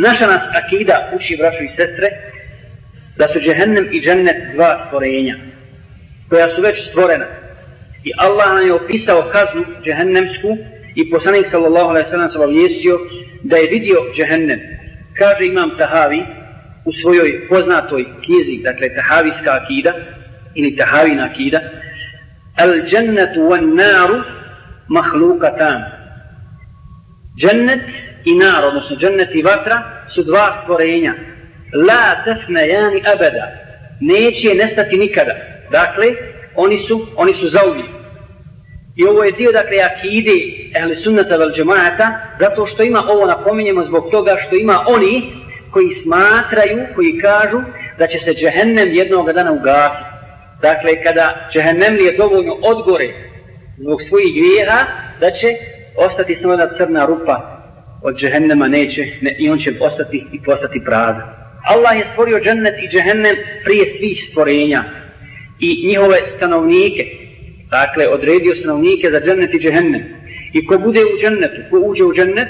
Naša nas akida uči, braćo i sestre, da su džehennem i džennet dva stvorenja, koja su već stvorena. I Allah nam je opisao kaznu džehennemsku i poslanik sallallahu alaihi sallam se obavijestio da je vidio džehennem. Kaže imam Tahavi u svojoj poznatoj knjizi, dakle Tahavijska akida ili Tahavina akida, Al džennetu van naru mahlukatan. Džennet i nar, odnosno džennet i vatra, su dva stvorenja. La tefne jani abeda. Neće nestati nikada. Dakle, oni su, oni su zauvijek. I ovo je dio, dakle, akide ehli sunnata vel džemata, zato što ima ovo napominjemo zbog toga što ima oni koji smatraju, koji kažu da će se džehennem jednog dana ugasiti. Dakle, kada džehennem je dovoljno odgore zbog svojih grijeha, da će ostati samo jedna crna rupa od džehennema neće ne, i on će ostati i postati prazan. Allah je stvorio džennet i džehennem prije svih stvorenja i njihove stanovnike. Dakle, odredio stanovnike za džennet i džehennem. I ko bude u džennetu, ko uđe u džennet,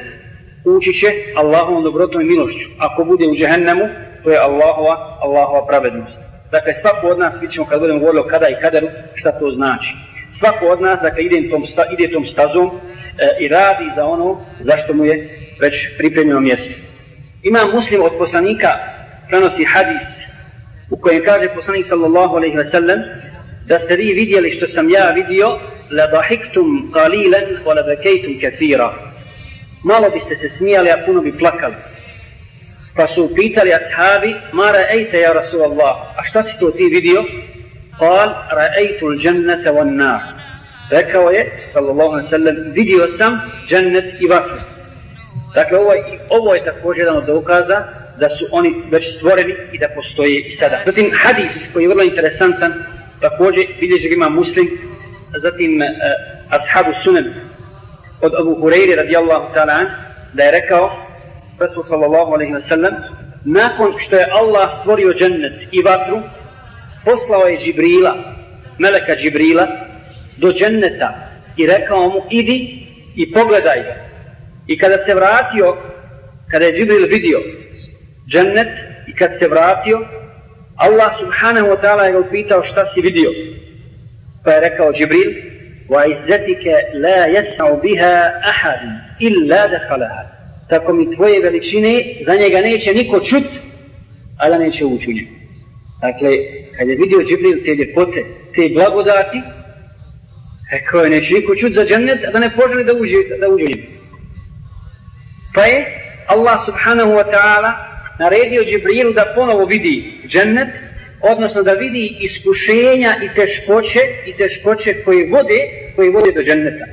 ući će Allahovom dobrotom i milošću. Ako bude u džehennemu, to je Allahova, Allahova pravednost. Dakle, svako od nas, vidimo kad budemo govorili o kada i kaderu, šta to znači. Svako od nas, dakle, ide tom, sta, ide tom stazom e, i radi za ono zašto mu je već pripremljeno mjesto. Ima muslim od poslanika prenosi hadis u kojem kaže poslanik sallallahu alaihi ve sellem da ste vi vidjeli što sam ja vidio la dahiktum qalilan wa la bakaytum kathira malo biste se smijali a puno bi plakali pa su pitali ashabi ma ra'ayta ya rasul Allah a šta si to ti vidio قال رأيت الجنة والنار rekao je sallallahu alaihi sallam vidio sam džennet i vatru Dakle, ovo, ovo je također jedan od dokaza da su oni već stvoreni i da postoje i sada. Zatim, hadis koji je vrlo interesantan, također vidjeći ima muslim, zatim eh, ashabu sunan od Abu Hureyri radijallahu ta'ala da je rekao Rasul sallallahu alaihi wa sallam nakon što je Allah stvorio džennet i vatru poslao je Džibrila meleka Džibrila do dženneta i rekao mu idi i pogledaj ga I kada se vratio, kada je Džibril vidio džennet i kad se vratio, Allah subhanahu wa ta'ala je ga upitao šta si vidio. Pa je rekao Džibril, wa izzetike la jesau biha ahad illa dekhalaha. Tako mi tvoje veličine, za njega neće niko čut, a da neće ući u njegu. Dakle, kad je vidio Džibril te ljepote, te blagodati, rekao je neće niko čut za džennet, a da ne poželi da uđe, da uđe u njegu. Pa je Allah subhanahu wa ta'ala naredio Džibrilu da ponovo vidi džennet, odnosno da vidi iskušenja i teškoće i teškoće koje vode, koje vode do dženneta.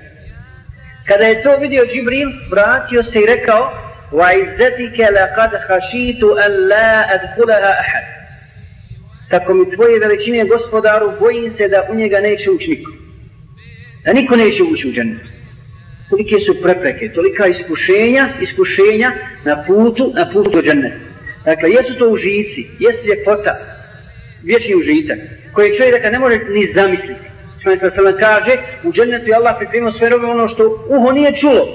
Kada je to vidio Džibril, vratio se i rekao وَعِزَّتِكَ لَقَدْ خَشِيتُ أَنْ لَا أَدْخُلَهَا أَحَدٍ Tako mi tvoje veličine gospodaru, bojim se da u njega neće ući niko. Da niko neće ući u džennetu kolike su prepreke, tolika iskušenja, iskušenja na putu, na putu do dženneta. Dakle, jesu to užici, jesu ljepota, vječni užitak, koji čovjek dakle, ne može ni zamisliti. Što je sam kaže, u džennetu je Allah pripremio sve robe ono što uho nije čulo,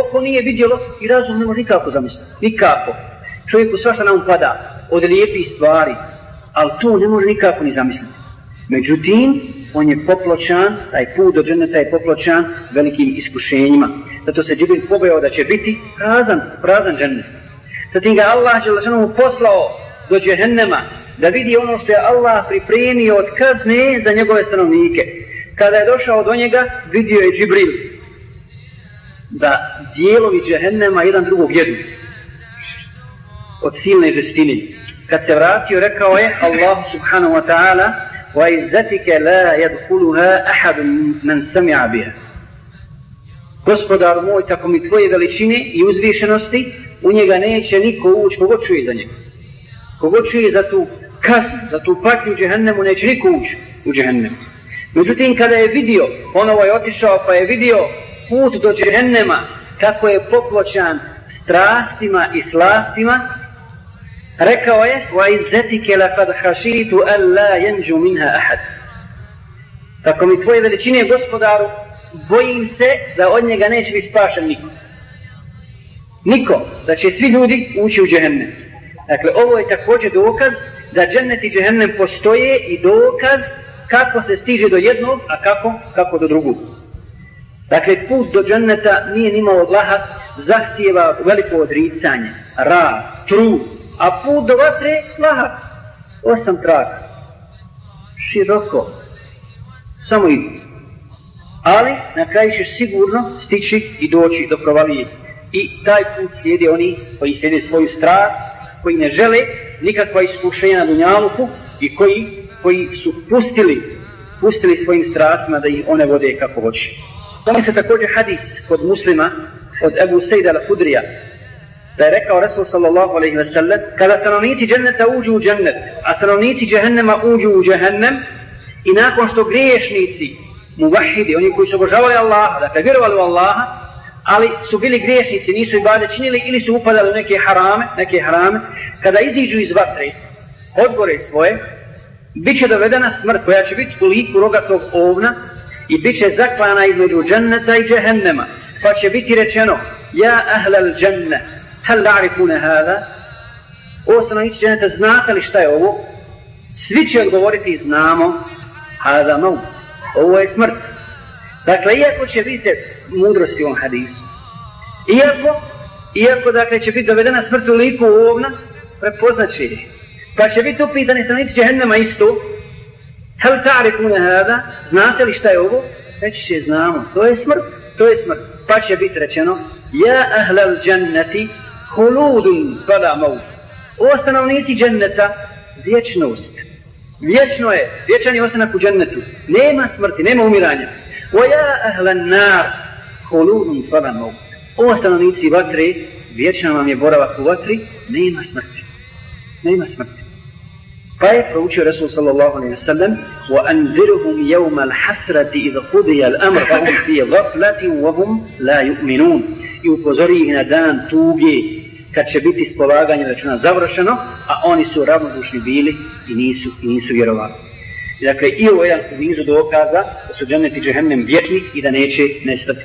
oko nije vidjelo i razum ne može nikako zamisliti. Nikako. Čovjeku svašta nam pada od lijepih stvari, ali to ne može nikako ni zamisliti. Međutim, on je popločan, taj put do dženeta je popločan velikim iskušenjima. Zato se Džibril pobojao da će biti prazan, prazan džennet. Zatim ga Allah je poslao do džehennema da vidi ono što je Allah pripremio od kazne za njegove stanovnike. Kada je došao do njega, vidio je Džibril da dijelovi džehennema jedan drugog jedu od silne žestine. Kad se vratio, rekao je Allah subhanahu wa ta'ala وعزتك لا يدخلها أحد من سمع بها Gospodar moj, tako mi tvoje veličine i uzvišenosti, u njega neće niko ući, kogo čuje za njega. Kogo čuje za tu kaznu, za tu patnju u džehennemu, neće niko ući u džehennemu. Međutim, kada je vidio, ponovo je otišao, pa je vidio put do džehennema, kako je popločan strastima i slastima, rekao je wa izzetike laqad khashitu an la yanju minha ahad tako mi tvoje veličine gospodaru bojim se da od njega neće biti spašen niko Niko, da će svi ljudi ući u džehennem. Dakle, ovo je također dokaz da džennet i džehennem postoje i dokaz kako se stiže do jednog, a kako, kako do drugog. Dakle, put do dženneta nije nimalo lahak, zahtijeva veliko odricanje, rad, trud, a put do vatre lahak, osam traka, široko, samo idu. Ali na kraju ćeš sigurno stići i doći do provalije. I taj put slijede oni koji slijede svoju strast, koji ne žele nikakva iskušenja na Dunjaluku i koji, koji su pustili, pustili svojim strastima da ih one vode kako hoće. Tome se također hadis kod muslima od Ebu Sejda al-Hudrija da je rekao Resul sallallahu alaihi ve sellem kada stanovnici dženneta uđu u džennet a stanovnici džehennema uđu u džehennem i nakon što griješnici muvahidi, oni koji su obožavali Allaha, dakle vjerovali u Allaha, ali su bili griješnici, nisu ibade činili ili su upadali u neke harame, neke harame, kada iziđu iz vatre, odgore svoje, bit će dovedena smrt koja će biti u liku rogatog ovna i bit će zaklana između dženneta i džehennema, pa će biti rečeno, ja ahlal dženne, hal la'rifune hada, o stanovnici dženeta, znate li šta je ovo? Svi će odgovoriti, znamo, hada maut, ovo je smrt. Dakle, iako će vidite mudrosti u ovom hadisu, iako, iako dakle, će biti dovedena smrt u liku ovna, prepoznat će je. Pa će biti upitani stanovnici džehennema isto, hel ta'rifune hada, znate li šta je ovo? Reći će, znamo, to je smrt, to je smrt. Pa će biti rečeno, ja ahlal dženneti, huludun fala maut. O stanovnici dženneta, vječnost. Vječno je, vječan je ostanak u džennetu. Nema smrti, nema umiranja. O ja ahlan nar, huludun fala maut. O stanovnici vatre, vječan vam je boravak u vatri, nema smrti. Nema smrti. Pa je proučio Resul sallallahu alaihi wa sallam وَأَنْذِرُهُمْ يَوْمَ الْحَسْرَةِ إِذَا قُضِيَ الْأَمْرَ فَهُمْ فِي غَفْلَةٍ وَهُمْ لَا يُؤْمِنُونَ i upozori ih na dan tuge kad će biti spolaganje računa završeno, a oni su ravnodušni bili i nisu, i nisu vjerovali. I dakle, i ovo je jedan nizu dokaza da su džennet i džehennem vječni i da neće nestati.